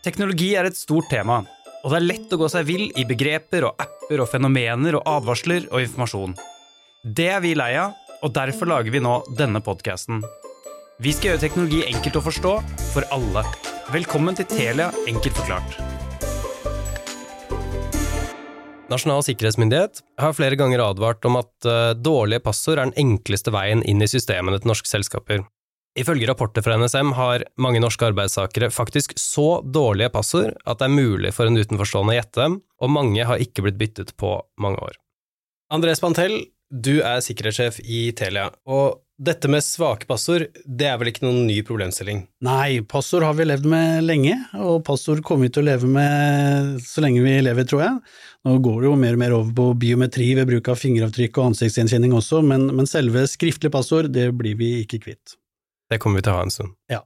Teknologi er et stort tema, og det er lett å gå seg vill i begreper og apper og fenomener og advarsler og informasjon. Det er vi lei av, og derfor lager vi nå denne podkasten. Vi skal gjøre teknologi enkelt å forstå for alle. Velkommen til Telia enkelt forklart. Nasjonal sikkerhetsmyndighet har flere ganger advart om at uh, dårlige passord er den enkleste veien inn i systemene til norske selskaper. Ifølge rapporter fra NSM har mange norske arbeidstakere faktisk så dårlige passord at det er mulig for en utenforstående å gjette dem, og mange har ikke blitt byttet på mange år. Andres Pantel, du er sikkerhetssjef i Telia, og dette med svake passord, det er vel ikke noen ny problemstilling? Nei, passord har vi levd med lenge, og passord kommer vi til å leve med så lenge vi lever, tror jeg. Nå går det jo mer og mer over på biometri ved bruk av fingeravtrykk og ansiktsgjenkjenning også, men, men selve skriftlig passord, det blir vi ikke kvitt. Det kommer vi til å ha en stund. Ja.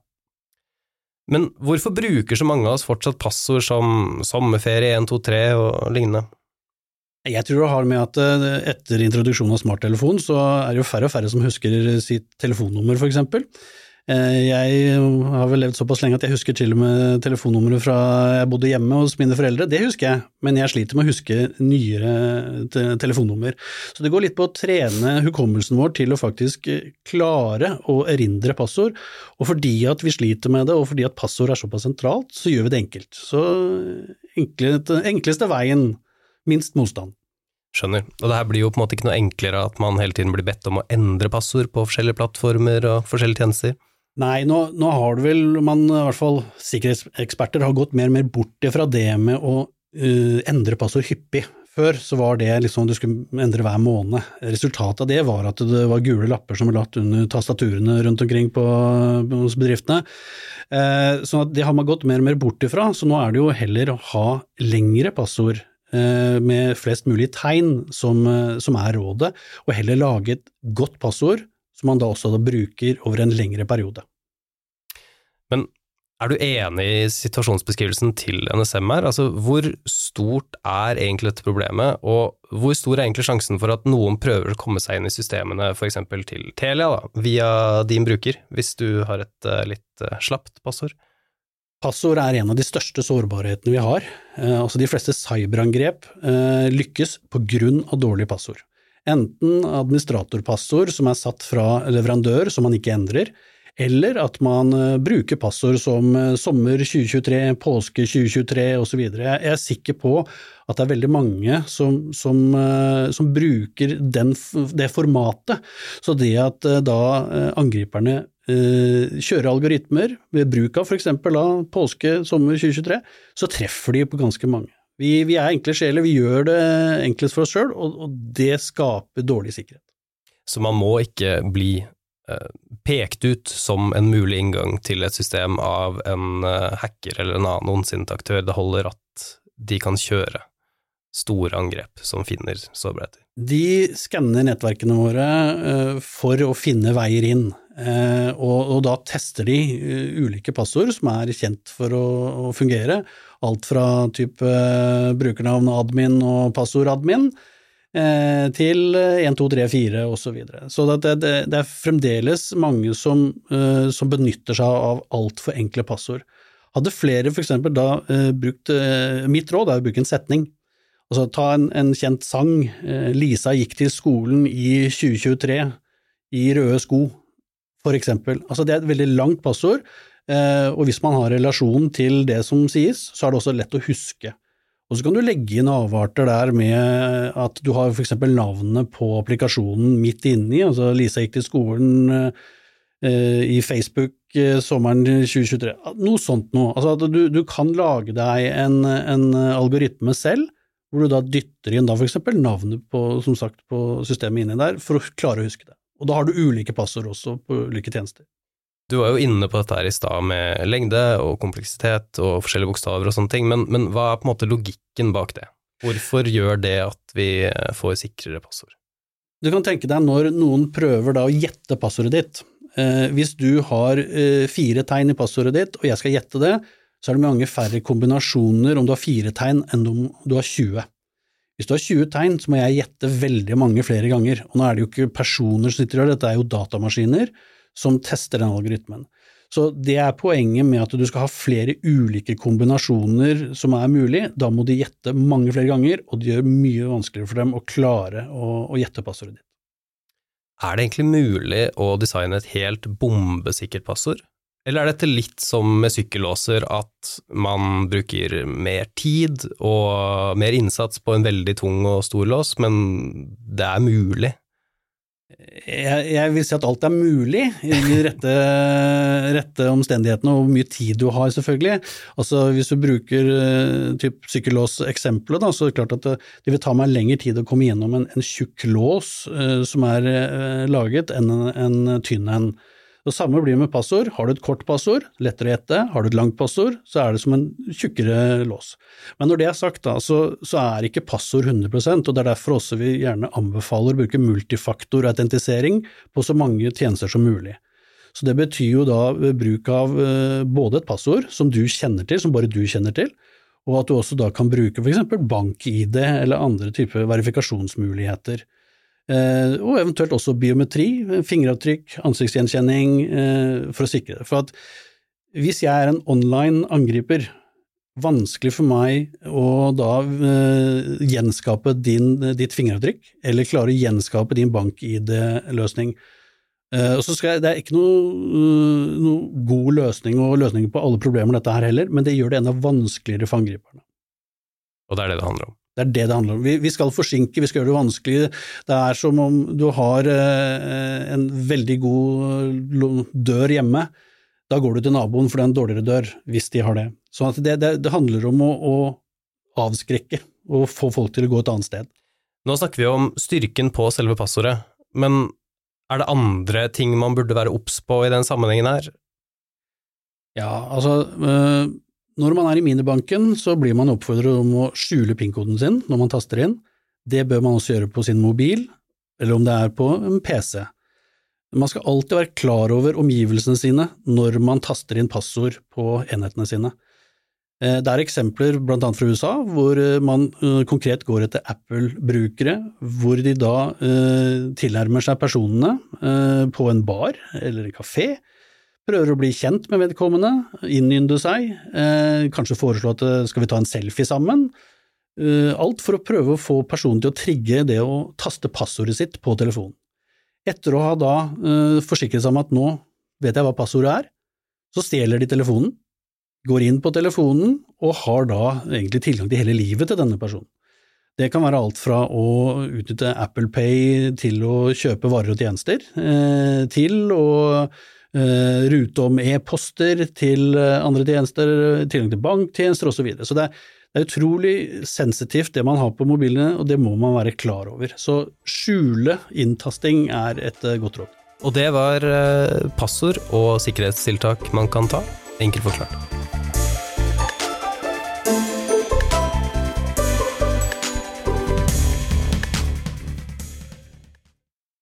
Men hvorfor bruker så mange av oss fortsatt passord som sommerferie 123 og lignende? Jeg tror det har med at eh, etter introduksjonen av smarttelefon, så er det jo færre og færre som husker sitt telefonnummer, for eksempel. Eh, jeg har vel levd såpass lenge at jeg husker til og med telefonnummeret fra jeg bodde hjemme hos mine foreldre, det husker jeg, men jeg sliter med å huske nyere telefonnummer. Så det går litt på å trene hukommelsen vår til å faktisk klare å erindre passord, og fordi at vi sliter med det, og fordi at passord er såpass sentralt, så gjør vi det enkelt. Så enkleste, enkleste veien, minst motstand. Skjønner. Og det her blir jo på en måte ikke noe enklere at man hele tiden blir bedt om å endre passord på forskjellige plattformer og forskjellige tjenester? Nei, nå, nå, har du vel man, i hvert fall sikkerhetseksperter, har gått mer og mer bort fra det med å uh, endre passord hyppig. Før så var det liksom du skulle endre hver måned. Resultatet av det var at det var gule lapper som ble latt under tastaturene rundt omkring på, hos bedriftene. Uh, så det har man gått mer og mer bort ifra, så nå er det jo heller å ha lengre passord uh, med flest mulig tegn som, som er rådet, og heller lage et godt passord som man da også da bruker over en lengre periode. Men er du enig i situasjonsbeskrivelsen til NSM her? Altså, hvor stort er egentlig dette problemet, og hvor stor er egentlig sjansen for at noen prøver å komme seg inn i systemene, f.eks. til Telia, da, via din bruker, hvis du har et uh, litt uh, slapt passord? Passord er en av de største sårbarhetene vi har. Uh, altså De fleste cyberangrep lykkes på grunn av dårlige passord. Enten administratorpassord som er satt fra leverandør som man ikke endrer, eller at man eh, bruker passord som eh, sommer 2023, påske 2023 osv. Jeg er sikker på at det er veldig mange som, som, eh, som bruker den, det formatet. Så det at da angriperne kjører algoritmer ved bruk av f.eks. påske, sommer 2023, så treffer de på ganske mange. Vi, vi, er enkle sjeler, vi gjør det enklest for oss sjøl, og, og, det skaper dårlig sikkerhet. Så man må ikke bli eh, pekt ut som en mulig inngang til et system av en eh, hacker eller en annen ondsint aktør. Det holder at de kan kjøre store angrep som finner sårbarheter. De skanner nettverkene våre eh, for å finne veier inn. Eh, og, og, da tester de uh, ulike passord som er kjent for å, å fungere. Alt fra type uh, brukernavn admin og passord admin til 1, 2, 3, 4 osv. Så, videre. så det, det, det, er fremdeles mange som, som benytter seg av altfor enkle passord. Hadde flere f.eks. da brukt Mitt råd er å bruke en setning. Altså ta en, en kjent sang. Lisa gikk til skolen i 2023 i røde sko for eksempel. Altså det er et veldig langt passord, eh, og hvis man har relasjon til det som sies, så er det også lett å huske. Og så kan du legge inn avarter der med at du har for eksempel navnet på applikasjonen midt inni, altså Lisa gikk til skolen eh, i Facebook eh, sommeren 2023, noe sånt noe. Altså at du, du kan lage deg en, en, algoritme selv, hvor du da dytter inn da for navnet på, som sagt, på systemet inni der, for å klare å huske det. Og da har du ulike passord også på ulike tjenester. Du var jo inne på dette her i stad med lengde og kompleksitet og forskjellige bokstaver og sånne ting, men, men, hva er på en måte logikken bak det? Hvorfor gjør det at vi får sikrere passord? Du kan tenke deg når noen prøver da å gjette passordet ditt. Eh, hvis du har eh, fire tegn i passordet ditt, og jeg skal gjette det, så er det mange færre kombinasjoner om du har fire tegn enn om du har 20. Hvis du har 20 tegn, så må jeg gjette veldig mange flere ganger. Og nå er det jo ikke personer som sitter og gjør dette, er jo datamaskiner som tester den algoritmen. Så det er poenget med at du skal ha flere ulike kombinasjoner som er mulig. Da må de gjette mange flere ganger, og det gjør mye vanskeligere for dem å klare å, å gjette passordet ditt. Er det egentlig mulig å designe et helt bombesikkert passord? Eller er dette litt som med sykkellåser, at man bruker mer tid og mer innsats på en veldig tung og stor lås, men det er mulig? Jeg, jeg, vil si at alt er mulig i de rette, rette, omstendighetene og hvor mye tid du har, selvfølgelig. Altså Hvis du bruker uh, typ sykkellåseksempelet, så er det klart at det, det, vil ta meg lengre tid å komme gjennom en, en tjukk lås uh, som er uh, laget, enn en, en tynn en. Det samme blir med passord. Har du et kort passord, lettere å gjette. Har du et langt passord, så er det som en tjukkere lås. Men når det er sagt, da, så, så er ikke passord 100 og det er derfor også vi gjerne anbefaler å bruke multifaktorautentisering på så mange tjenester som mulig. Så det betyr jo da bruk av eh, både et passord som du kjenner til, som bare du kjenner til, og at du også da kan bruke f.eks. bank-ID eller andre typer verifikasjonsmuligheter. Eh, og eventuelt også biometri, fingeravtrykk, ansiktsgjenkjenning, eh, for å sikre det. For at hvis jeg er en online angriper, vanskelig for meg å da gjenskape din, ditt fingeravtrykk, eller klare å gjenskape din bank-ID-løsning. Uh, jeg, det er ikke noe, noe, god løsning og løsninger på alle problemer dette her heller, men det gjør det enda vanskeligere for angriperne. Og det er det det handler om? Det er det det handler om. Vi, vi, skal forsinke, vi skal gjøre det vanskelig. Det er som om du har eh, en veldig god dør hjemme. Da går du til naboen for det er en dårligere dør, hvis de har det. Så det, det, det, handler om å, å, avskrekke og få folk til å gå et annet sted. Nå snakker vi om styrken på selve passordet, men er det andre ting man burde være obs på i den sammenhengen her? Ja, altså øh, når man er i minibanken, så blir man oppfordret om å skjule PIN-koden sin når man taster inn. Det bør man også gjøre på sin mobil, eller om det er på en PC. Man skal alltid være klar over omgivelsene sine når man taster inn passord på enhetene sine. Eh, det er eksempler blant annet fra USA hvor eh, man eh, konkret går etter Apple-brukere, hvor de da tilnærmer seg personene på en bar eller en kafé, prøver å bli kjent med vedkommende, innynde seg, eh, kanskje foreslå at eh, skal vi ta en selfie sammen? Eh, alt for å prøve å få personen til å trigge det å taste passordet sitt på telefonen. Etter å ha da eh, forsikret seg om at nå vet jeg hva passordet er, så stjeler de telefonen, går inn på telefonen og har da egentlig tilgang til hele livet til denne personen. Det kan være alt fra å utnytte Apple Pay til å kjøpe varer og tjenester, eh, til å Eh, rute om e-poster til eh, andre tjenester, tilgang til banktjenester osv. Så, videre. så det er, det er utrolig sensitivt det man har på mobilene, og det må man være klar over. Så skjule inntasting er et eh, godt råd. Og det var passord og sikkerhetstiltak man kan ta, enkelt forklart.